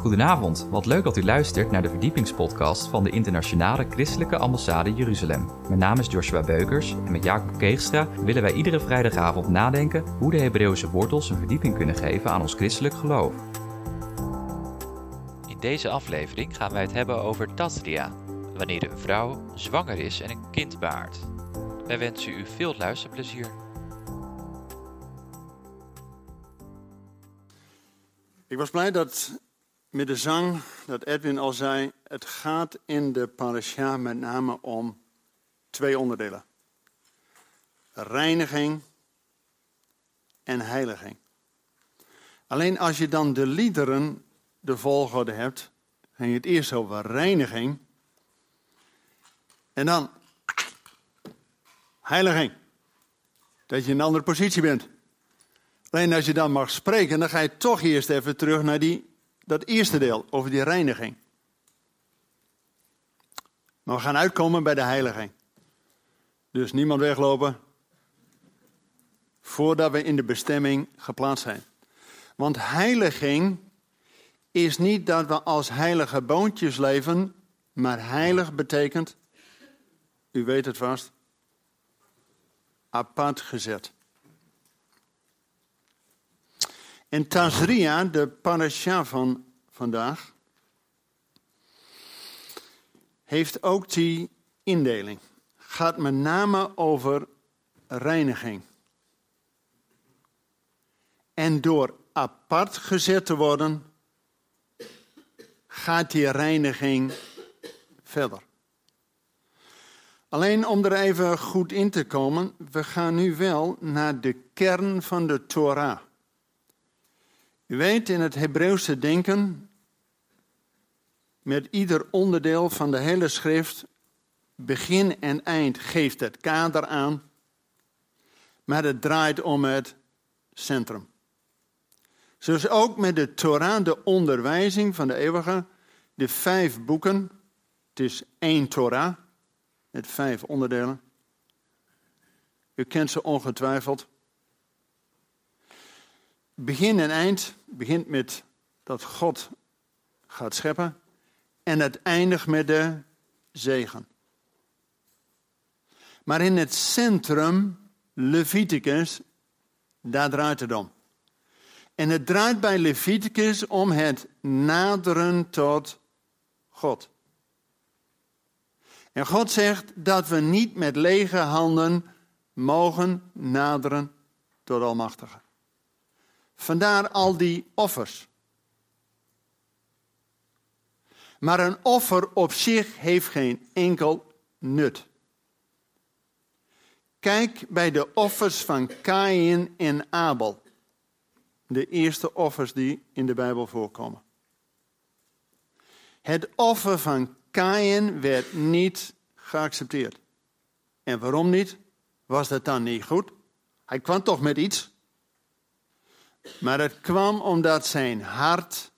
Goedenavond, wat leuk dat u luistert naar de verdiepingspodcast van de Internationale Christelijke Ambassade Jeruzalem. Mijn naam is Joshua Beukers en met Jacob Keegstra willen wij iedere vrijdagavond nadenken hoe de Hebreeuwse wortels een verdieping kunnen geven aan ons christelijk geloof. In deze aflevering gaan wij het hebben over Tasria, wanneer een vrouw zwanger is en een kind baart. Wij wensen u veel luisterplezier. Ik was blij dat met de zang, dat Edwin al zei, het gaat in de parasha met name om twee onderdelen. Reiniging en heiliging. Alleen als je dan de liederen, de volgorde hebt, ging je het eerst over reiniging. En dan heiliging. Dat je in een andere positie bent. Alleen als je dan mag spreken, dan ga je toch eerst even terug naar die dat eerste deel over die reiniging. Maar we gaan uitkomen bij de heiliging. Dus niemand weglopen voordat we in de bestemming geplaatst zijn. Want heiliging is niet dat we als heilige boontjes leven, maar heilig betekent, u weet het vast, apart gezet. En Tazria, de parasha van vandaag, heeft ook die indeling. Gaat met name over reiniging. En door apart gezet te worden, gaat die reiniging verder. Alleen om er even goed in te komen, we gaan nu wel naar de kern van de Torah. U weet, in het Hebreeuwse denken, met ieder onderdeel van de hele schrift, begin en eind geeft het kader aan, maar het draait om het centrum. Zoals ook met de Torah, de onderwijzing van de eeuwige, de vijf boeken, het is één Torah, met vijf onderdelen. U kent ze ongetwijfeld. Begin en eind begint met dat God gaat scheppen en het eindigt met de zegen. Maar in het centrum, Leviticus, daar draait het om. En het draait bij Leviticus om het naderen tot God. En God zegt dat we niet met lege handen mogen naderen tot Almachtige. Vandaar al die offers. Maar een offer op zich heeft geen enkel nut. Kijk bij de offers van Kain en Abel. De eerste offers die in de Bijbel voorkomen. Het offer van Kain werd niet geaccepteerd. En waarom niet? Was dat dan niet goed? Hij kwam toch met iets? Maar het kwam omdat zijn hart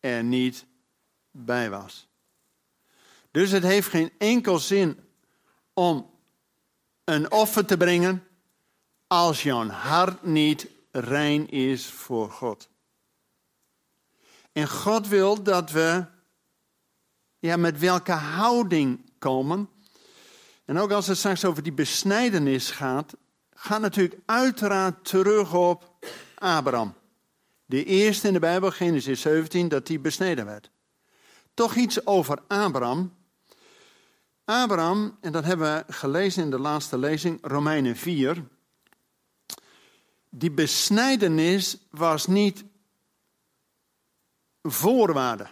er niet bij was. Dus het heeft geen enkel zin om een offer te brengen als jouw hart niet rein is voor God. En God wil dat we ja, met welke houding komen. En ook als het straks over die besnijdenis gaat, gaat natuurlijk uiteraard terug op Abraham. De eerste in de Bijbel, Genesis 17, dat die besneden werd. Toch iets over Abraham. Abraham, en dat hebben we gelezen in de laatste lezing, Romeinen 4. Die besnijdenis was niet voorwaarde.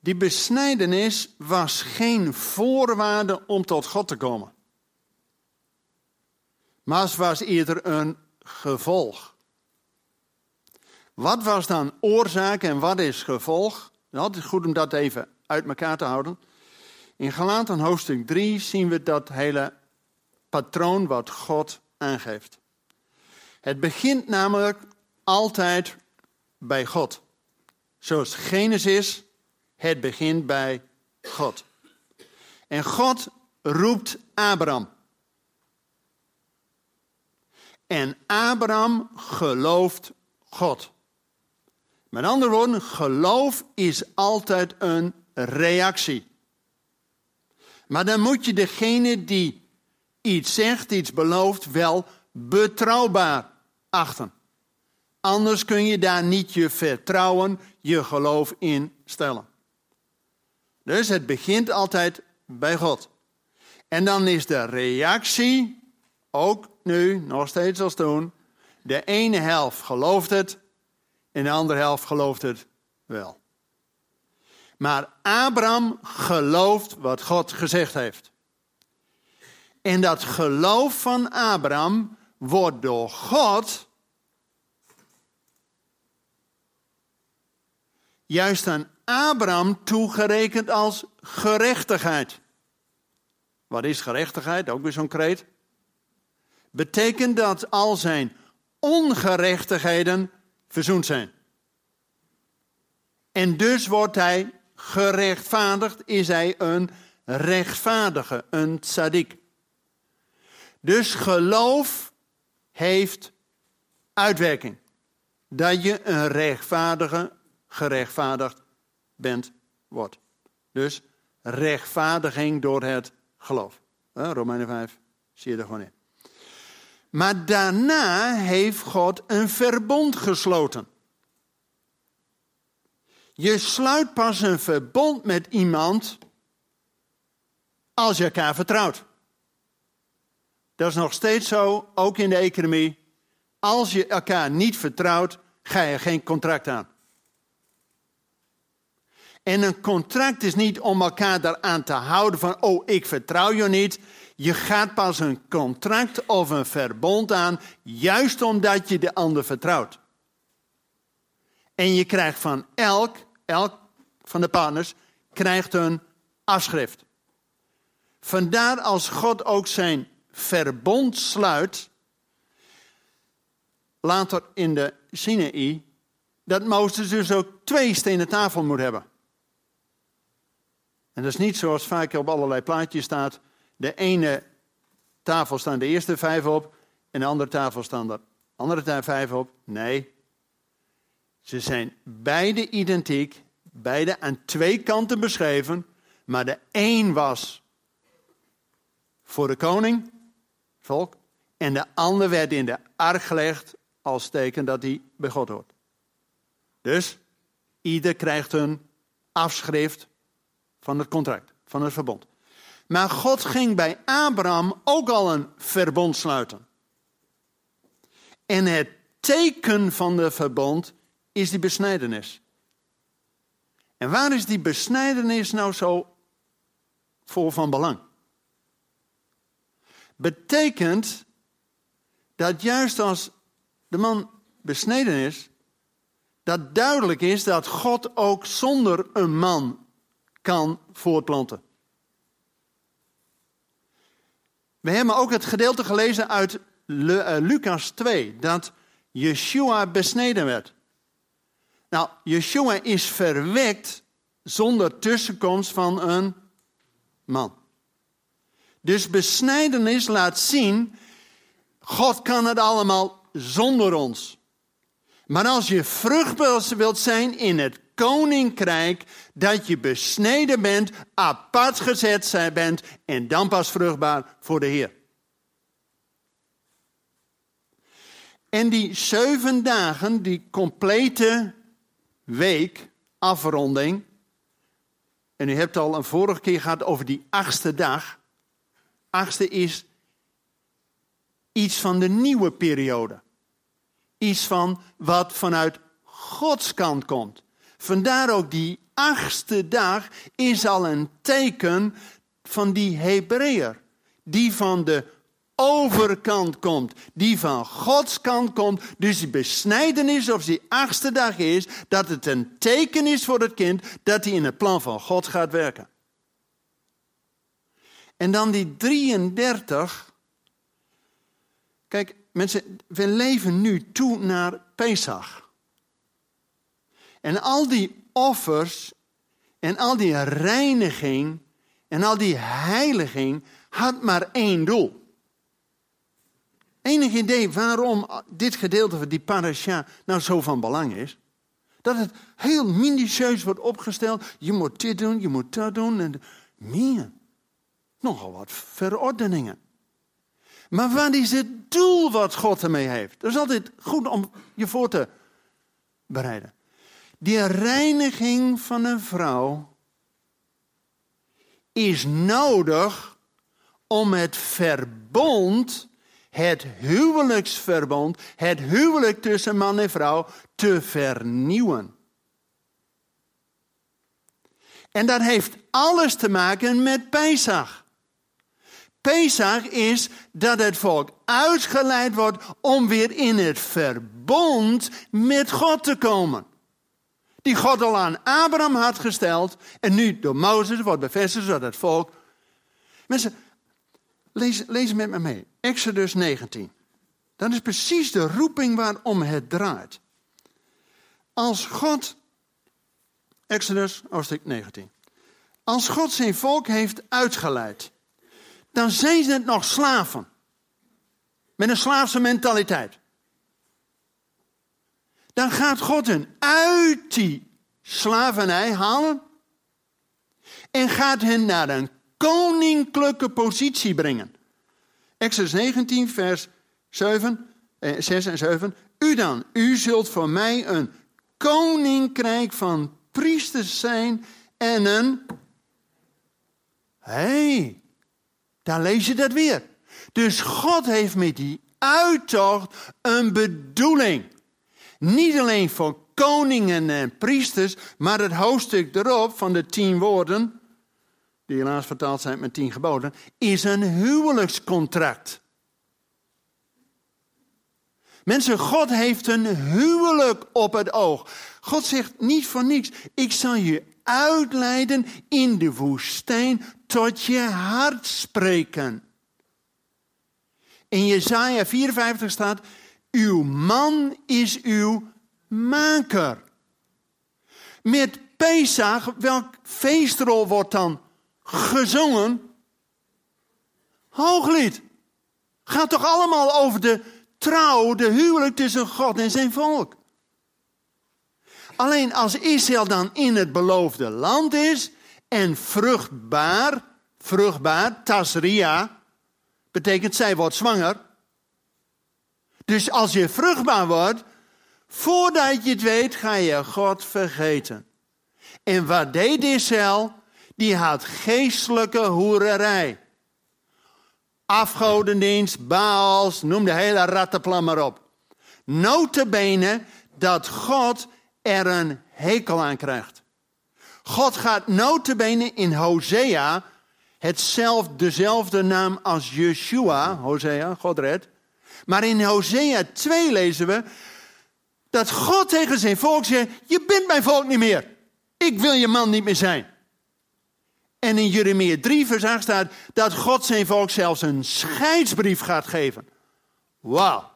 Die besnijdenis was geen voorwaarde om tot God te komen. Maar was eerder een gevolg. Wat was dan oorzaak en wat is gevolg? Nou, het is goed om dat even uit elkaar te houden. In Galaten hoofdstuk 3 zien we dat hele patroon wat God aangeeft. Het begint namelijk altijd bij God. Zoals Genesis, het begint bij God. En God roept Abraham. En Abraham gelooft God. Met andere woorden, geloof is altijd een reactie. Maar dan moet je degene die iets zegt, iets belooft, wel betrouwbaar achten. Anders kun je daar niet je vertrouwen, je geloof in stellen. Dus het begint altijd bij God. En dan is de reactie, ook nu, nog steeds als toen, de ene helft gelooft het en de andere helft gelooft het wel. Maar Abraham gelooft wat God gezegd heeft. En dat geloof van Abraham wordt door God juist aan Abraham toegerekend als gerechtigheid. Wat is gerechtigheid? Ook weer zo'n kreet. Betekent dat al zijn ongerechtigheden verzoend zijn. En dus wordt hij gerechtvaardigd, is hij een rechtvaardige, een tzaddik. Dus geloof heeft uitwerking. Dat je een rechtvaardige, gerechtvaardigd bent, wordt. Dus rechtvaardiging door het geloof. Romeinen 5, zie je er gewoon in. Maar daarna heeft God een verbond gesloten. Je sluit pas een verbond met iemand als je elkaar vertrouwt. Dat is nog steeds zo, ook in de economie. Als je elkaar niet vertrouwt, ga je geen contract aan. En een contract is niet om elkaar daaraan te houden van, oh, ik vertrouw je niet. Je gaat pas een contract of een verbond aan, juist omdat je de ander vertrouwt. En je krijgt van elk, elk van de partners, krijgt een afschrift. Vandaar als God ook zijn verbond sluit, later in de Sinaï, dat Mozes dus ook twee stenen tafel moet hebben. En dat is niet zoals vaak op allerlei plaatjes staat. De ene tafel staan de eerste vijf op en de andere tafel staan de andere vijf op. Nee, ze zijn beide identiek, beide aan twee kanten beschreven, maar de een was voor de koning, volk, en de ander werd in de ark gelegd als teken dat hij bij God hoort. Dus ieder krijgt een afschrift van het contract, van het verbond. Maar God ging bij Abraham ook al een verbond sluiten. En het teken van de verbond is die besnijdenis. En waar is die besnijdenis nou zo voor van belang? Betekent dat juist als de man besneden is, dat duidelijk is dat God ook zonder een man kan voortplanten. We hebben ook het gedeelte gelezen uit eh, Lucas 2, dat Yeshua besneden werd. Nou, Yeshua is verwekt zonder tussenkomst van een man. Dus besnijdenis laat zien, God kan het allemaal zonder ons. Maar als je vruchtbaar wilt zijn in het koninkrijk, dat je besneden bent, apart gezet bent en dan pas vruchtbaar voor de Heer. En die zeven dagen, die complete week, afronding. En u hebt al een vorige keer gehad over die achtste dag. Achtste is iets van de nieuwe periode. Iets van wat vanuit Gods kant komt. Vandaar ook die achtste dag is al een teken van die Hebreeër. Die van de overkant komt, die van Gods kant komt. Dus die besnijdenis of die achtste dag is, dat het een teken is voor het kind dat hij in het plan van God gaat werken. En dan die 33. Kijk, mensen, we leven nu toe naar Pesach. En al die offers en al die reiniging en al die heiliging had maar één doel. Enig idee waarom dit gedeelte van die parasha nou zo van belang is? Dat het heel minutieus wordt opgesteld. Je moet dit doen, je moet dat doen. En meer. Nogal wat verordeningen. Maar wat is het doel wat God ermee heeft? Dat is altijd goed om je voor te bereiden. Die reiniging van een vrouw is nodig om het verbond, het huwelijksverbond, het huwelijk tussen man en vrouw te vernieuwen. En dat heeft alles te maken met Pesach. Pesach is dat het volk uitgeleid wordt om weer in het verbond met God te komen. Die God al aan Abraham had gesteld en nu door Mozes wordt bevestigd zodat het volk. Mensen, lees, lees met me mee. Exodus 19. Dat is precies de roeping waarom het draait. Als God, Exodus hoofdstuk 19. Als God zijn volk heeft uitgeleid dan zijn ze het nog slaven. Met een slaafse mentaliteit. Dan gaat God hen uit die slavernij halen. En gaat hen naar een koninklijke positie brengen. Exodus 19, vers 7, eh, 6 en 7. U dan, u zult voor mij een koninkrijk van priesters zijn en een. hey, dan lees je dat weer. Dus God heeft met die uittocht een bedoeling. Niet alleen voor koningen en priesters, maar het hoofdstuk erop van de tien woorden, die helaas vertaald zijn met tien geboden, is een huwelijkscontract. Mensen, God heeft een huwelijk op het oog. God zegt niet voor niks, ik zal je uitleiden in de woestijn tot je hart spreken. In Jesaja 54 staat, uw man is uw maker. Met Pesach, welk feestrol wordt dan gezongen? Hooglied. Gaat toch allemaal over de trouw, de huwelijk tussen God en zijn volk. Alleen als Israël dan in het beloofde land is en vruchtbaar, vruchtbaar, tasria, betekent zij wordt zwanger. Dus als je vruchtbaar wordt, voordat je het weet, ga je God vergeten. En wat deed Israël? Die had geestelijke hoererij. Afgodendienst, Baals, noem de hele rattenplan maar op. Notabene dat God er een hekel aan krijgt. God gaat notabene in Hosea, hetzelfde, dezelfde naam als Yeshua, Hosea, God red. Maar in Hosea 2 lezen we dat God tegen zijn volk zegt, je bent mijn volk niet meer. Ik wil je man niet meer zijn. En in Jeremia 3 vers 8 staat dat God zijn volk zelfs een scheidsbrief gaat geven. Wauw.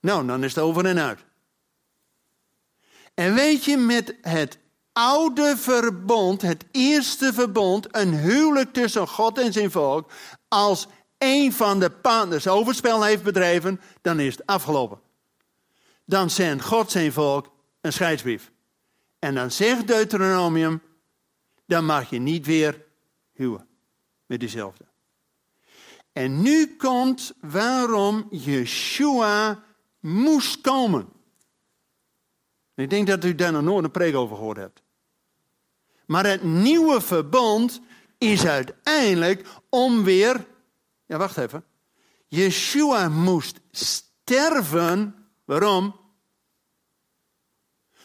Nou, dan is het over en uit. En weet je, met het oude verbond, het eerste verbond, een huwelijk tussen God en zijn volk, als een van de partners overspel heeft bedreven, dan is het afgelopen. Dan zendt God zijn volk een scheidsbrief. En dan zegt Deuteronomium, dan mag je niet weer huwen met diezelfde. En nu komt waarom Yeshua moest komen. Ik denk dat u daar nog nooit een preek over gehoord hebt. Maar het nieuwe verbond is uiteindelijk om weer. Ja, wacht even. Yeshua moest sterven. Waarom?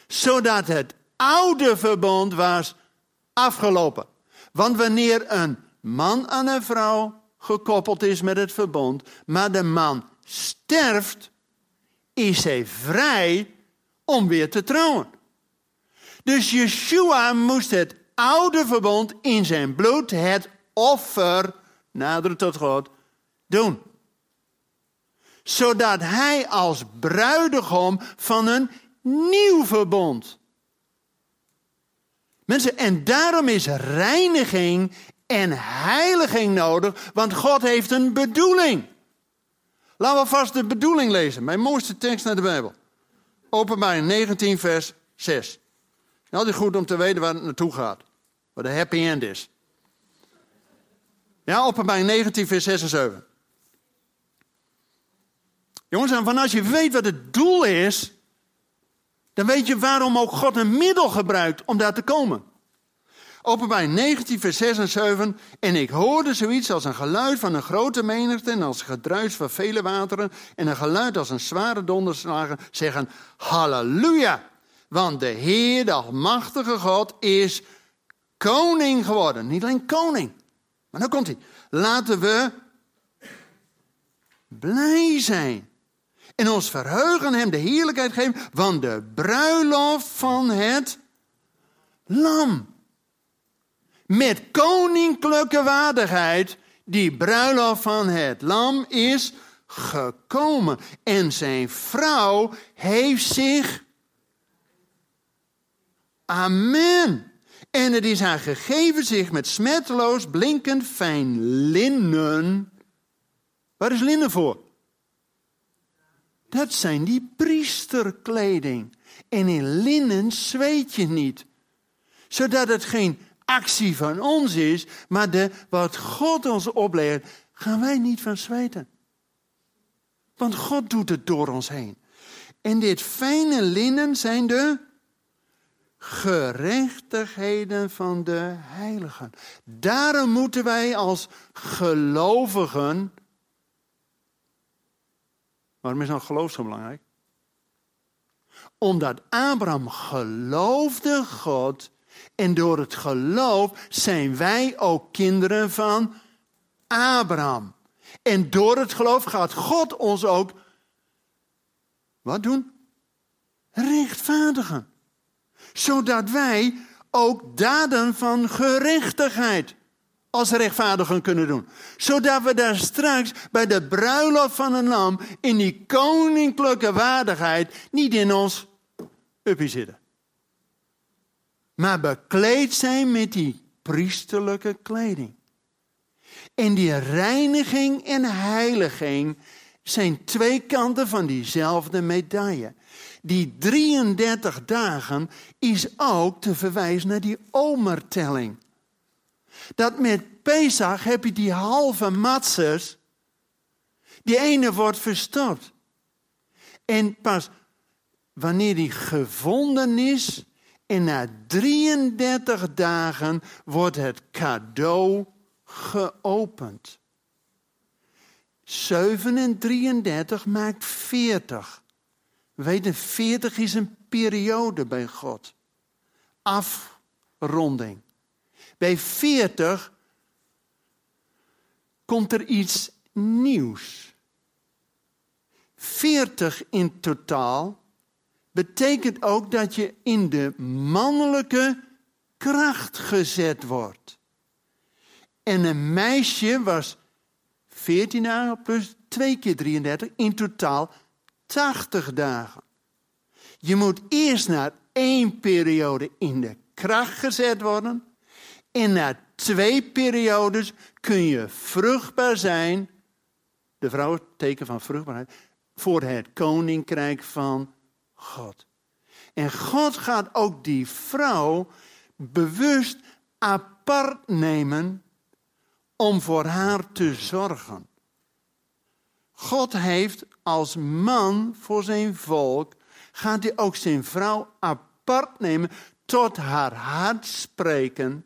Zodat het oude verbond was afgelopen. Want wanneer een man aan een vrouw gekoppeld is met het verbond, maar de man sterft, is hij vrij om weer te trouwen. Dus Yeshua moest het oude verbond in zijn bloed, het offer, nader tot God, Zodat hij als bruidegom van een nieuw verbond. Mensen, en daarom is reiniging en heiliging nodig, want God heeft een bedoeling. Laten we vast de bedoeling lezen. Mijn mooiste tekst naar de Bijbel. Openbaring 19, vers 6. Nou, het is goed om te weten waar het naartoe gaat. Waar de happy end is. Ja, openbaring 19, vers 6 en 7. Jongens, en van als je weet wat het doel is, dan weet je waarom ook God een middel gebruikt om daar te komen. Openbaar 19, vers 6 en 7. En ik hoorde zoiets als een geluid van een grote menigte en als gedruis van vele wateren en een geluid als een zware donderslagen zeggen, halleluja. Want de Heer, de Almachtige God, is koning geworden. Niet alleen koning, maar dan komt hij. Laten we blij zijn. En ons verheugen hem de heerlijkheid geven van de bruiloft van het lam. Met koninklijke waardigheid, die bruiloft van het lam is gekomen. En zijn vrouw heeft zich. Amen. En het is haar gegeven zich met smetteloos, blinkend fijn linnen. Waar is linnen voor? Dat zijn die priesterkleding. En in linnen zweet je niet. Zodat het geen actie van ons is, maar de, wat God ons oplegt, gaan wij niet van zweten. Want God doet het door ons heen. En dit fijne linnen zijn de gerechtigheden van de heiligen. Daarom moeten wij als gelovigen Waarom is nou geloof zo belangrijk? Omdat Abraham geloofde God en door het geloof zijn wij ook kinderen van Abraham. En door het geloof gaat God ons ook wat doen? Rechtvaardigen. Zodat wij ook daden van gerechtigheid als rechtvaardigen kunnen doen. Zodat we daar straks bij de bruiloft van een lam in die koninklijke waardigheid niet in ons uppie zitten. Maar bekleed zijn met die priesterlijke kleding. En die reiniging en heiliging zijn twee kanten van diezelfde medaille. Die 33 dagen is ook te verwijzen naar die omertelling. Dat met Pesach heb je die halve matzes. Die ene wordt verstopt. En pas wanneer die gevonden is. En na 33 dagen wordt het cadeau geopend. 7 en 33 maakt 40. We weten, 40 is een periode bij God. Afronding. Bij 40 komt er iets nieuws. 40 in totaal betekent ook dat je in de mannelijke kracht gezet wordt. En een meisje was 14 dagen plus 2 keer 33, in totaal 80 dagen. Je moet eerst naar één periode in de kracht gezet worden. En na twee periodes kun je vruchtbaar zijn. De vrouw, teken van vruchtbaarheid. Voor het koninkrijk van God. En God gaat ook die vrouw bewust apart nemen om voor haar te zorgen. God heeft als man voor zijn volk, gaat hij ook zijn vrouw apart nemen, tot haar hart spreken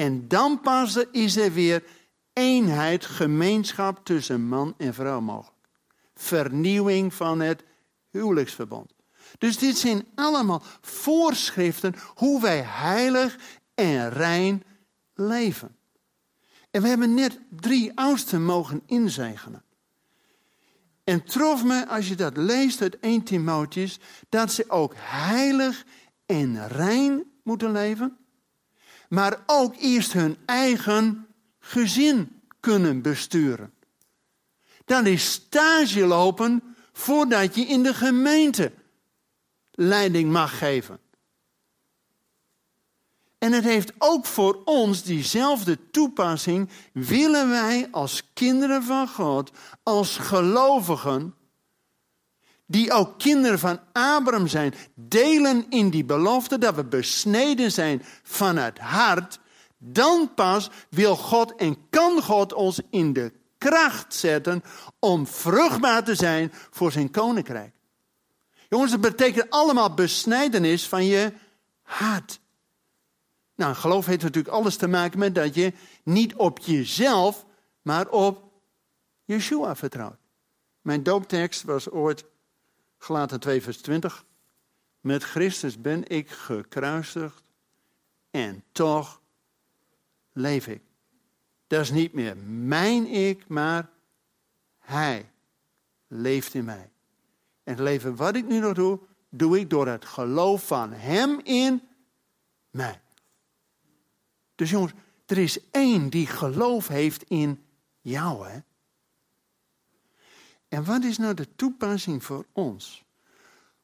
en dan pas is er weer eenheid, gemeenschap tussen man en vrouw mogelijk. Vernieuwing van het huwelijksverbond. Dus dit zijn allemaal voorschriften hoe wij heilig en rein leven. En we hebben net drie oudsten mogen inzegenen. En trof me, als je dat leest uit 1 Timotheus, dat ze ook heilig en rein moeten leven maar ook eerst hun eigen gezin kunnen besturen. Dat is stage lopen voordat je in de gemeente leiding mag geven. En het heeft ook voor ons diezelfde toepassing. Willen wij als kinderen van God, als gelovigen, die ook kinderen van Abraham zijn, delen in die belofte dat we besneden zijn van het hart, dan pas wil God en kan God ons in de kracht zetten om vruchtbaar te zijn voor zijn koninkrijk. Jongens, dat betekent allemaal besnijdenis van je hart. Nou, geloof heeft natuurlijk alles te maken met dat je niet op jezelf, maar op Yeshua vertrouwt. Mijn dooptekst was ooit Gelaten 2 vers 20. Met Christus ben ik gekruisigd en toch leef ik. Dat is niet meer mijn ik, maar Hij leeft in mij. En het leven wat ik nu nog doe, doe ik door het geloof van Hem in mij. Dus jongens, er is één die geloof heeft in jou. Hè? En wat is nou de toepassing voor ons?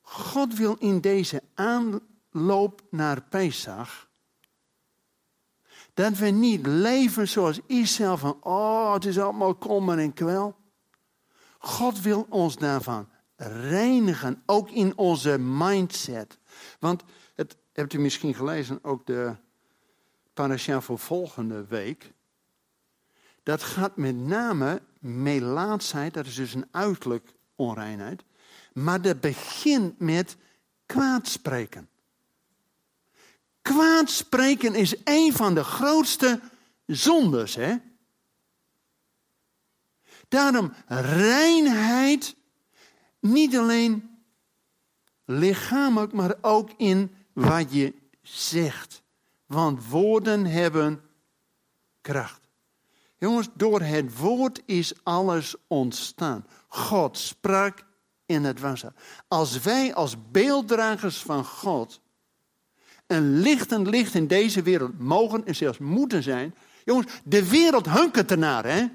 God wil in deze aanloop naar Pesach dat we niet leven zoals Israël van, oh, het is allemaal kommer en kwel. God wil ons daarvan reinigen, ook in onze mindset. Want, het hebt u misschien gelezen, ook de parasha voor volgende week. Dat gaat met name melaatsheid, dat is dus een uiterlijk onreinheid. Maar dat begint met kwaadspreken. Kwaadspreken is een van de grootste zondes. Hè? Daarom reinheid, niet alleen lichamelijk, maar ook in wat je zegt. Want woorden hebben kracht. Jongens, door het woord is alles ontstaan. God sprak in het wasser. Als wij als beelddragers van God een lichtend licht in deze wereld mogen en zelfs moeten zijn. Jongens, de wereld hunkert ernaar, hè?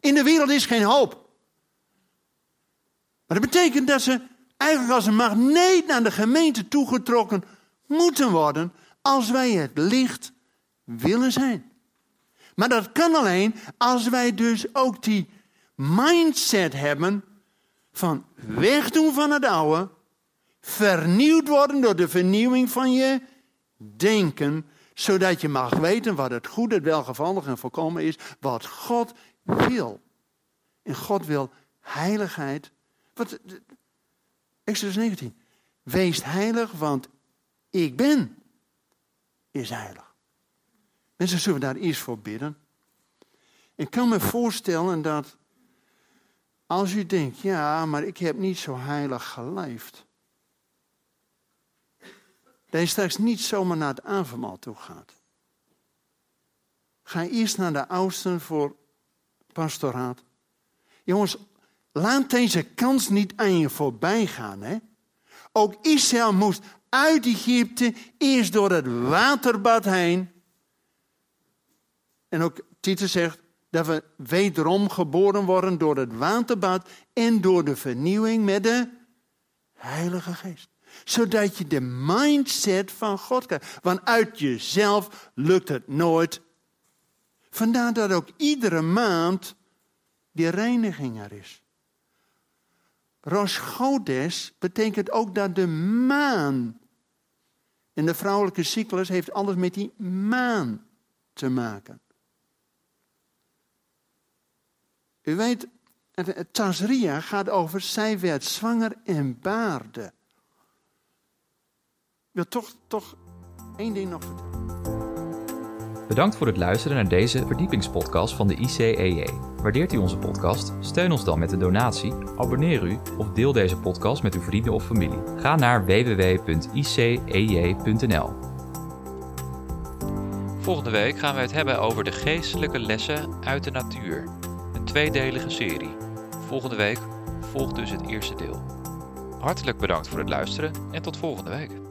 In de wereld is geen hoop. Maar dat betekent dat ze eigenlijk als een magneet naar de gemeente toegetrokken moeten worden als wij het licht willen zijn. Maar dat kan alleen als wij dus ook die mindset hebben van wegdoen van het oude, vernieuwd worden door de vernieuwing van je denken, zodat je mag weten wat het goede, het welgevallige en volkomen is, wat God wil. En God wil heiligheid. Wat, Exodus 19. Wees heilig, want ik ben is heilig. Mensen zullen daar eerst voor bidden. Ik kan me voorstellen dat als u denkt, ja, maar ik heb niet zo heilig geleefd. Dat je straks niet zomaar naar het avondmaal toe gaat. Ga eerst naar de oudsten voor pastoraat. Jongens, laat deze kans niet aan je voorbij gaan. Hè? Ook Israël moest uit Egypte eerst door het waterbad heen. En ook Titus zegt dat we wederom geboren worden door het waterbad en door de vernieuwing met de Heilige Geest. Zodat je de mindset van God krijgt. Want uit jezelf lukt het nooit. Vandaar dat ook iedere maand die reiniging er is. Rosh Chodes betekent ook dat de maan. En de vrouwelijke cyclus heeft alles met die maan te maken. U weet, Tazria gaat over zij werd zwanger en baarde. Ik wil toch, toch één ding nog vertellen. Bedankt voor het luisteren naar deze verdiepingspodcast van de ICEJ. Waardeert u onze podcast? Steun ons dan met een donatie, abonneer u of deel deze podcast met uw vrienden of familie. Ga naar www.icej.nl. Volgende week gaan we het hebben over de geestelijke lessen uit de natuur. Een tweedelige serie. Volgende week volgt dus het eerste deel. Hartelijk bedankt voor het luisteren en tot volgende week.